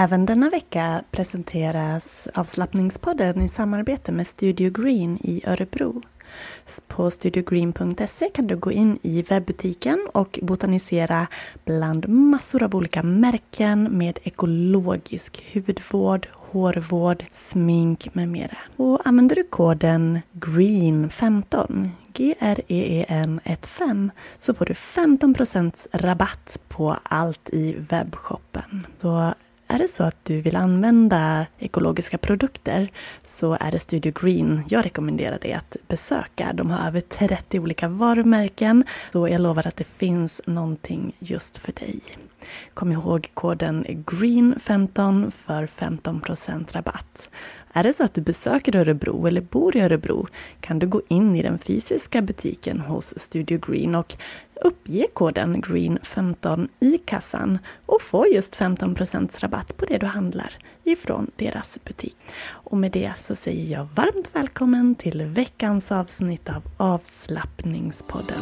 Även denna vecka presenteras avslappningspodden i samarbete med Studio Green i Örebro. På studiogreen.se kan du gå in i webbutiken och botanisera bland massor av olika märken med ekologisk hudvård, hårvård, smink med mera. Och använder du koden GREEN15 G-R-E-E-N 15 så får du 15% rabatt på allt i webbshoppen. Så är det så att du vill använda ekologiska produkter så är det Studio Green jag rekommenderar dig att besöka. De har över 30 olika varumärken så jag lovar att det finns någonting just för dig. Kom ihåg koden GREEN15 för 15% rabatt. Är det så att du besöker Örebro eller bor i Örebro kan du gå in i den fysiska butiken hos Studio Green och uppge koden GREEN15 i kassan och få just 15% rabatt på det du handlar ifrån deras butik. Och med det så säger jag varmt välkommen till veckans avsnitt av Avslappningspodden.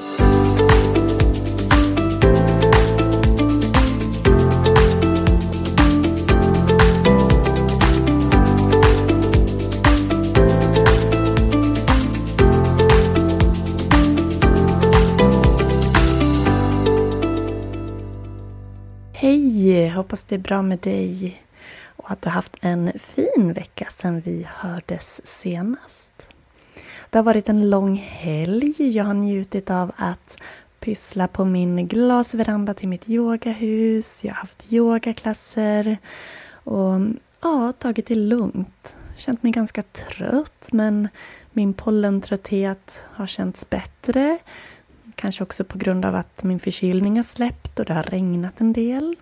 Det är bra med dig och att du haft en fin vecka sedan vi hördes senast. Det har varit en lång helg. Jag har njutit av att pyssla på min glasveranda till mitt yogahus. Jag har haft yogaklasser och ja, tagit det lugnt. Känt mig ganska trött men min pollentrötthet har känts bättre. Kanske också på grund av att min förkylning har släppt och det har regnat en del.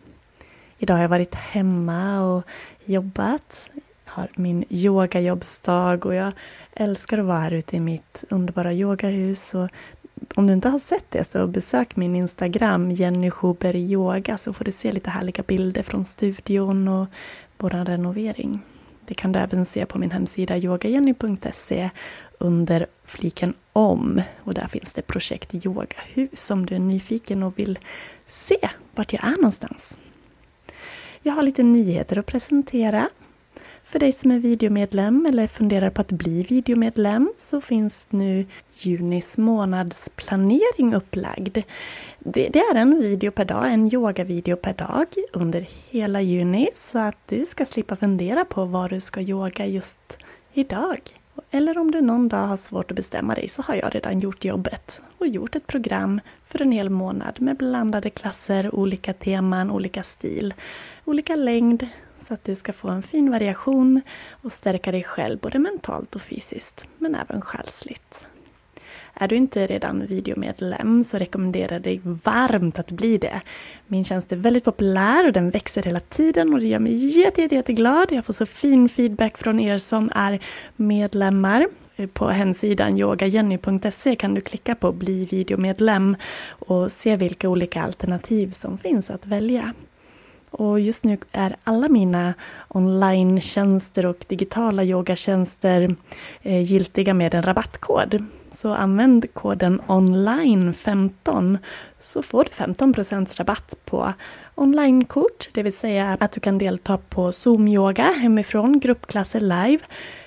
Idag har jag varit hemma och jobbat. Jag har min yogajobbsdag och jag älskar att vara här ute i mitt underbara yogahus. Och om du inte har sett det så besök min Instagram Jenny Schuber Yoga så får du se lite härliga bilder från studion och vår renovering. Det kan du även se på min hemsida yogajenny.se under fliken om. Och där finns det projekt Yogahus om du är nyfiken och vill se vart jag är någonstans. Jag har lite nyheter att presentera. För dig som är videomedlem eller funderar på att bli videomedlem så finns nu junis månadsplanering upplagd. Det, det, är en video per dag, en yogavideo per dag under hela juni så att du ska slippa fundera på vad du ska yoga just idag. Eller om du någon dag har svårt att bestämma dig så har jag redan gjort jobbet och gjort ett program för en hel månad med blandade klasser, olika teman, olika stil, olika längd så att du ska få en fin variation och stärka dig själv både mentalt och fysiskt men även själsligt. Är du inte redan videomedlem så rekommenderar jag dig varmt att bli det. Min tjänst är väldigt populär och den växer hela tiden och det gör mig jätte, jätte, jätteglad. Jag får så fin feedback från er som är medlemmar. På hemsidan yogajenny.se kan du klicka på bli videomedlem och se vilka olika alternativ som finns att välja. Och just nu är alla mina online-tjänster och digitala yogatjänster eh, giltiga med en rabattkod. Så använd koden online15 så får du 15% rabatt på onlinekort, det vill säga att du kan delta på Zoom-yoga hemifrån, gruppklasser live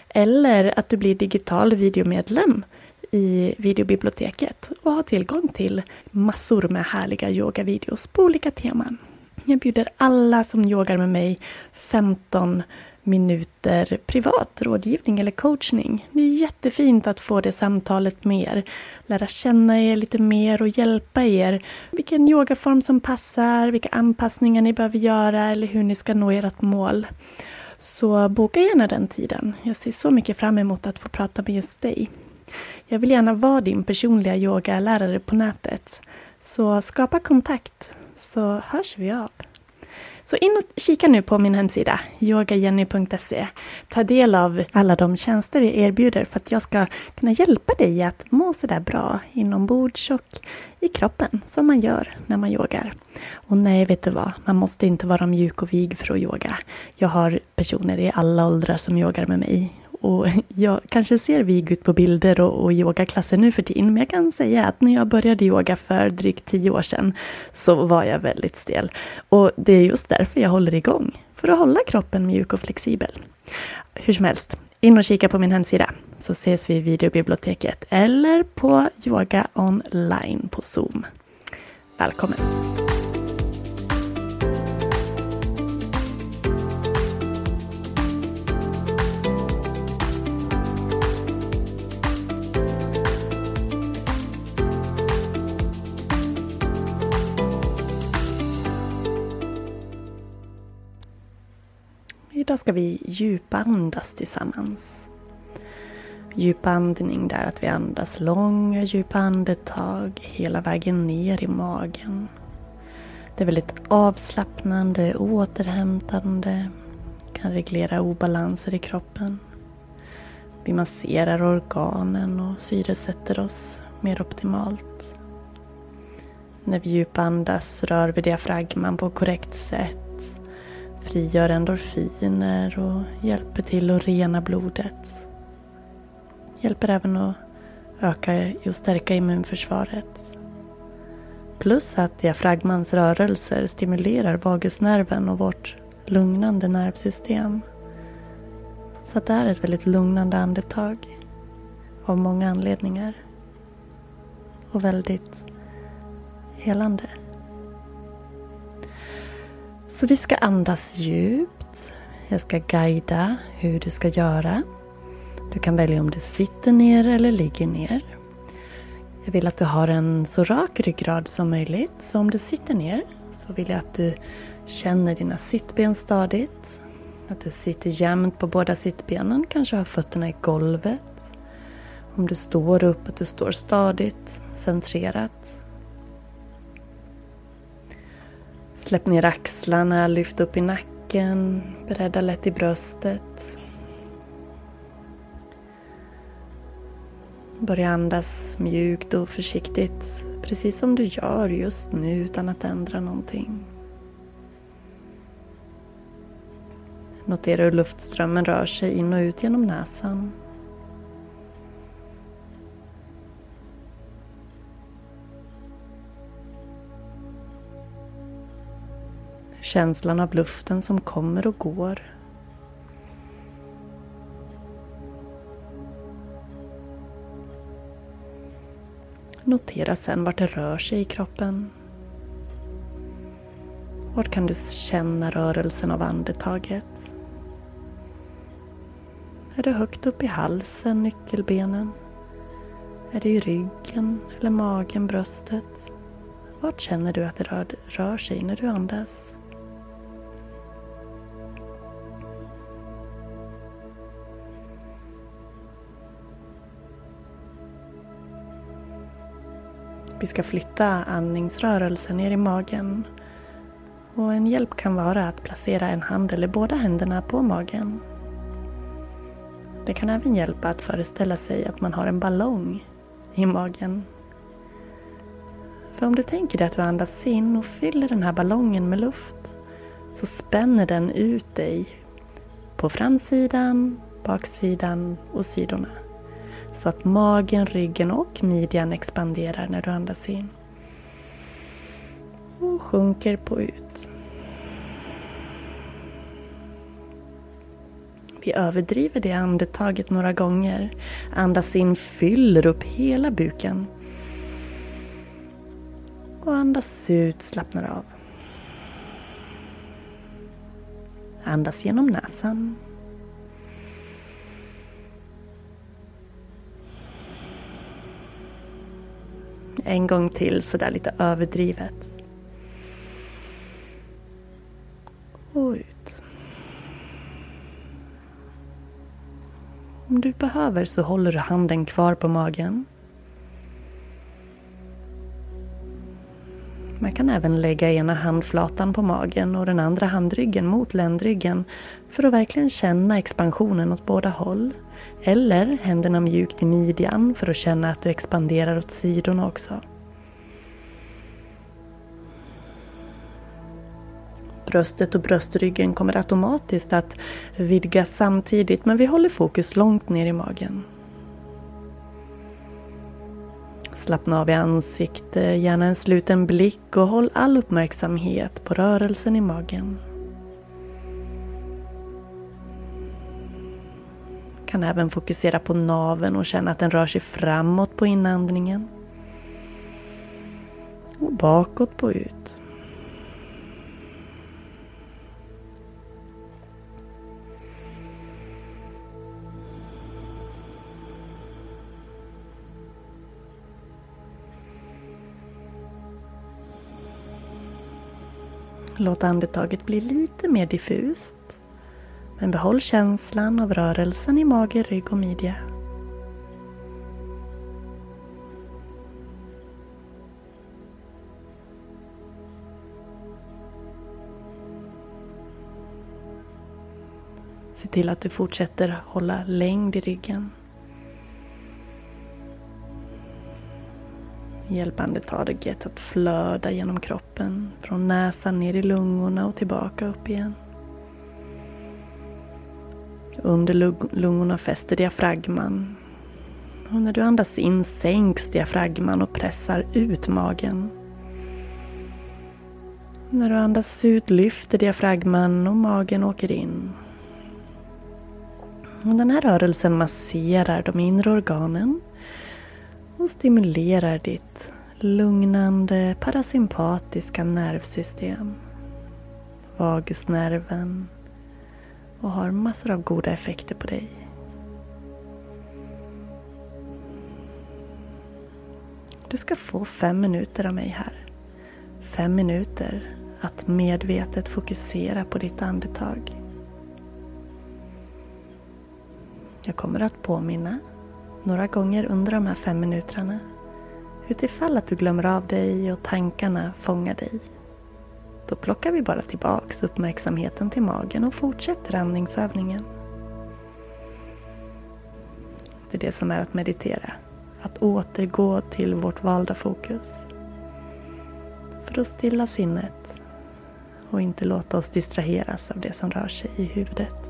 eller att du blir digital videomedlem i videobiblioteket och har tillgång till massor med härliga yogavideos på olika teman. Jag bjuder alla som yogar med mig 15 minuter privat rådgivning eller coachning. Det är jättefint att få det samtalet med er. Lära känna er lite mer och hjälpa er. Vilken yogaform som passar, vilka anpassningar ni behöver göra eller hur ni ska nå ert mål. Så boka gärna den tiden. Jag ser så mycket fram emot att få prata med just dig. Jag vill gärna vara din personliga yogalärare på nätet. Så skapa kontakt så hörs vi av. Så in och kika nu på min hemsida, yogajenny.se. Ta del av alla de tjänster jag erbjuder för att jag ska kunna hjälpa dig att må sådär bra inombords och i kroppen som man gör när man yogar. Och nej, vet du vad? Man måste inte vara mjuk och vig för att yoga. Jag har personer i alla åldrar som yogar med mig och jag kanske ser vig ut på bilder och, och yogaklasser nu för tiden, men jag kan säga att när jag började yoga för drygt tio år sedan så var jag väldigt stel. Och det är just därför jag håller igång, för att hålla kroppen mjuk och flexibel. Hur som helst, in och kika på min hemsida så ses vi i videobiblioteket eller på yoga online på Zoom. Välkommen! Idag ska vi djupandas tillsammans. Djupandning där att vi andas långa djupa andetag hela vägen ner i magen. Det är väldigt avslappnande, återhämtande, kan reglera obalanser i kroppen. Vi masserar organen och syresätter oss mer optimalt. När vi djupandas rör vi diafragman på korrekt sätt frigör endorfiner och hjälper till att rena blodet. Hjälper även att öka och stärka immunförsvaret. Plus att diafragmans rörelser stimulerar vagusnerven och vårt lugnande nervsystem. Så det är ett väldigt lugnande andetag av många anledningar. Och väldigt helande. Så vi ska andas djupt. Jag ska guida hur du ska göra. Du kan välja om du sitter ner eller ligger ner. Jag vill att du har en så rak ryggrad som möjligt. Så om du sitter ner så vill jag att du känner dina sittben stadigt. Att du sitter jämnt på båda sittbenen, kanske har fötterna i golvet. Om du står upp, att du står stadigt, centrerat. Släpp ner axlarna, lyft upp i nacken, bredda lätt i bröstet. Börja andas mjukt och försiktigt, precis som du gör just nu utan att ändra någonting. Notera hur luftströmmen rör sig in och ut genom näsan. Känslan av luften som kommer och går. Notera sen vart det rör sig i kroppen. Vart kan du känna rörelsen av andetaget? Är det högt upp i halsen, nyckelbenen? Är det i ryggen eller magen, bröstet? Vart känner du att det rör, rör sig när du andas? Vi ska flytta andningsrörelsen ner i magen. Och en hjälp kan vara att placera en hand eller båda händerna på magen. Det kan även hjälpa att föreställa sig att man har en ballong i magen. För om du tänker dig att du andas in och fyller den här ballongen med luft så spänner den ut dig på framsidan, baksidan och sidorna. Så att magen, ryggen och midjan expanderar när du andas in. Och sjunker på ut. Vi överdriver det andetaget några gånger. Andas in, fyller upp hela buken. Och andas ut, slappnar av. Andas genom näsan. En gång till sådär lite överdrivet. Och ut. Om du behöver så håller du handen kvar på magen. Man kan även lägga ena handflatan på magen och den andra handryggen mot ländryggen för att verkligen känna expansionen åt båda håll. Eller händerna mjukt i midjan för att känna att du expanderar åt sidorna också. Bröstet och bröstryggen kommer automatiskt att vidgas samtidigt men vi håller fokus långt ner i magen. Slappna av i ansikte, gärna en sluten blick och håll all uppmärksamhet på rörelsen i magen. Kan även fokusera på naven och känna att den rör sig framåt på inandningen. Och bakåt på ut. Låt andetaget bli lite mer diffust. Men behåll känslan av rörelsen i mage, rygg och midja. Se till att du fortsätter hålla längd i ryggen. Hjälp andetaget att flöda genom kroppen. Från näsan ner i lungorna och tillbaka upp igen. Under lungorna fäster diafragman. Och när du andas in sänks diafragman och pressar ut magen. När du andas ut lyfter diafragman och magen åker in. Och den här rörelsen masserar de inre organen och stimulerar ditt lugnande parasympatiska nervsystem. Vagusnerven och har massor av goda effekter på dig. Du ska få fem minuter av mig här. Fem minuter att medvetet fokusera på ditt andetag. Jag kommer att påminna några gånger under de här fem minuterna. Utifall att du glömmer av dig och tankarna fångar dig. Då plockar vi bara tillbaks uppmärksamheten till magen och fortsätter andningsövningen. Det är det som är att meditera. Att återgå till vårt valda fokus. För att stilla sinnet och inte låta oss distraheras av det som rör sig i huvudet.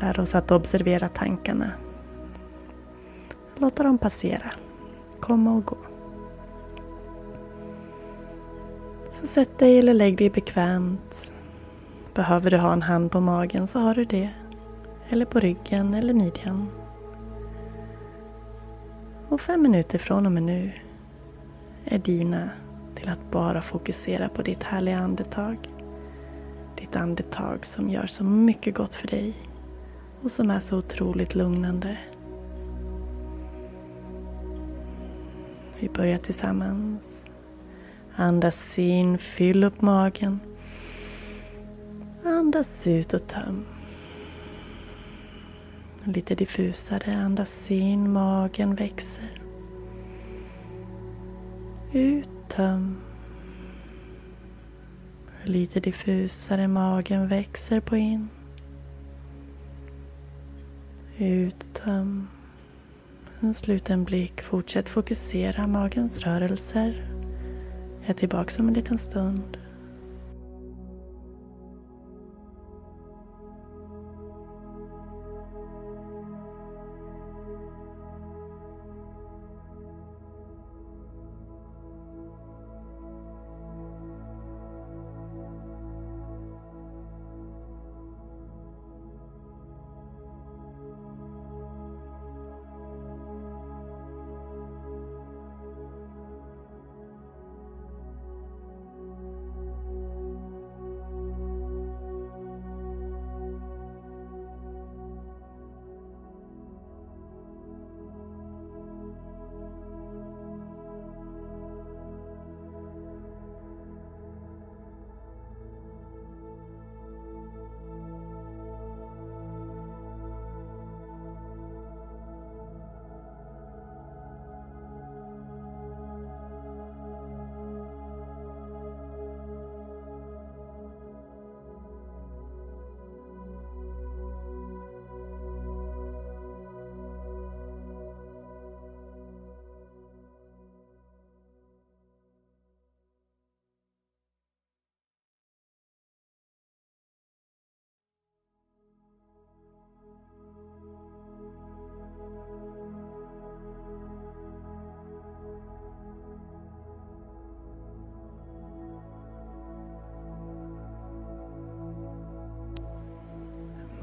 Lär oss att observera tankarna. Låta dem passera, komma och gå. Så sätt dig eller lägg dig bekvämt. Behöver du ha en hand på magen så har du det. Eller på ryggen eller midjan. Och fem minuter från och med nu är dina till att bara fokusera på ditt härliga andetag. Ditt andetag som gör så mycket gott för dig och som är så otroligt lugnande. Vi börjar tillsammans. Andas in, fyll upp magen. Andas ut och töm. Lite diffusare, andas in, magen växer. Ut, töm. Lite diffusare, magen växer på in. Ut, töm. En sluten blick. Fortsätt fokusera magens rörelser. Jag är tillbaka om en liten stund.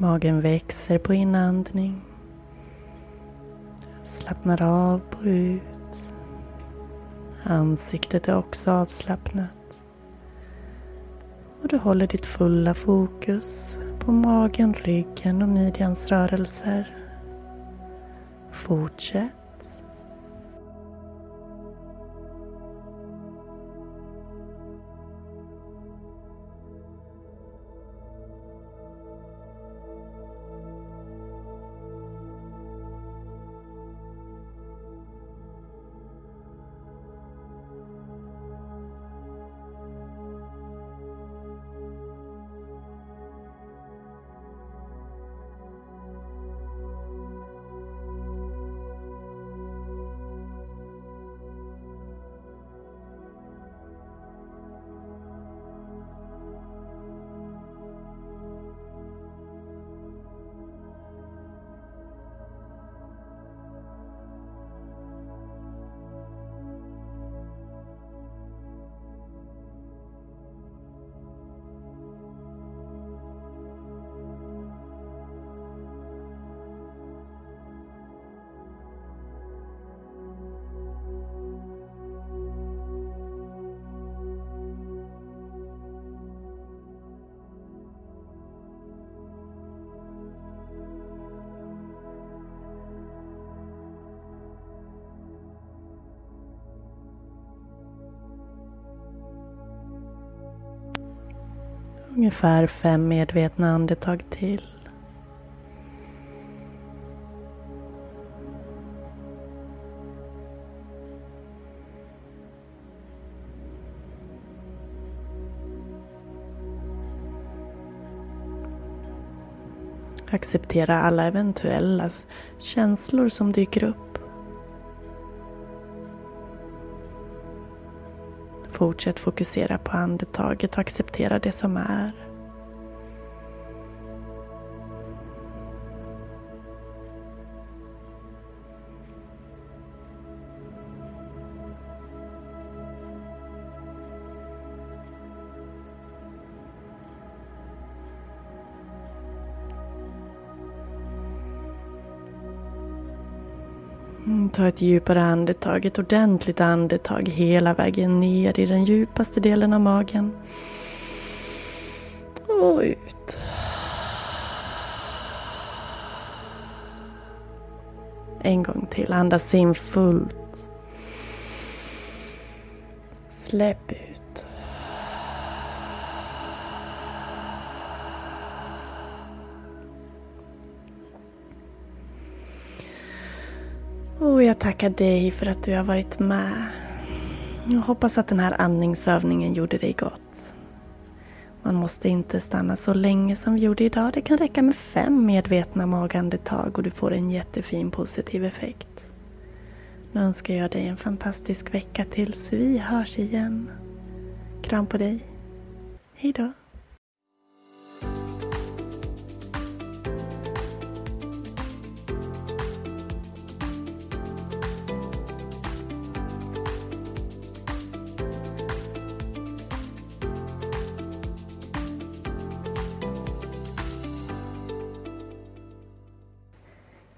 Magen växer på inandning. Slappnar av på ut. Ansiktet är också avslappnat. Och du håller ditt fulla fokus på magen, ryggen och midjans rörelser. Fortsätt. Ungefär fem medvetna andetag till. Acceptera alla eventuella känslor som dyker upp. Fortsätt fokusera på andetaget och acceptera det som är. Mm, ta ett djupare andetag, ett ordentligt andetag hela vägen ner i den djupaste delen av magen. Och ut. En gång till, andas in fullt. Släpp ut. Och jag tackar dig för att du har varit med. Jag hoppas att den här andningsövningen gjorde dig gott. Man måste inte stanna så länge som vi gjorde idag. Det kan räcka med fem medvetna magandetag och du får en jättefin positiv effekt. Nu önskar jag dig en fantastisk vecka tills vi hörs igen. Kram på dig. Hejdå.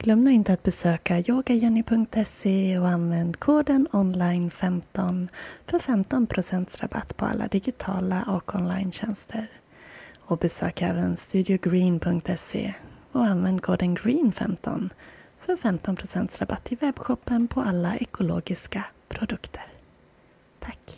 Glöm nu inte att besöka yogajenny.se och använd koden online15 för 15% rabatt på alla digitala och online-tjänster. Och besök även studiogreen.se och använd koden GREEN15 för 15% rabatt i webbshoppen på alla ekologiska produkter. Tack!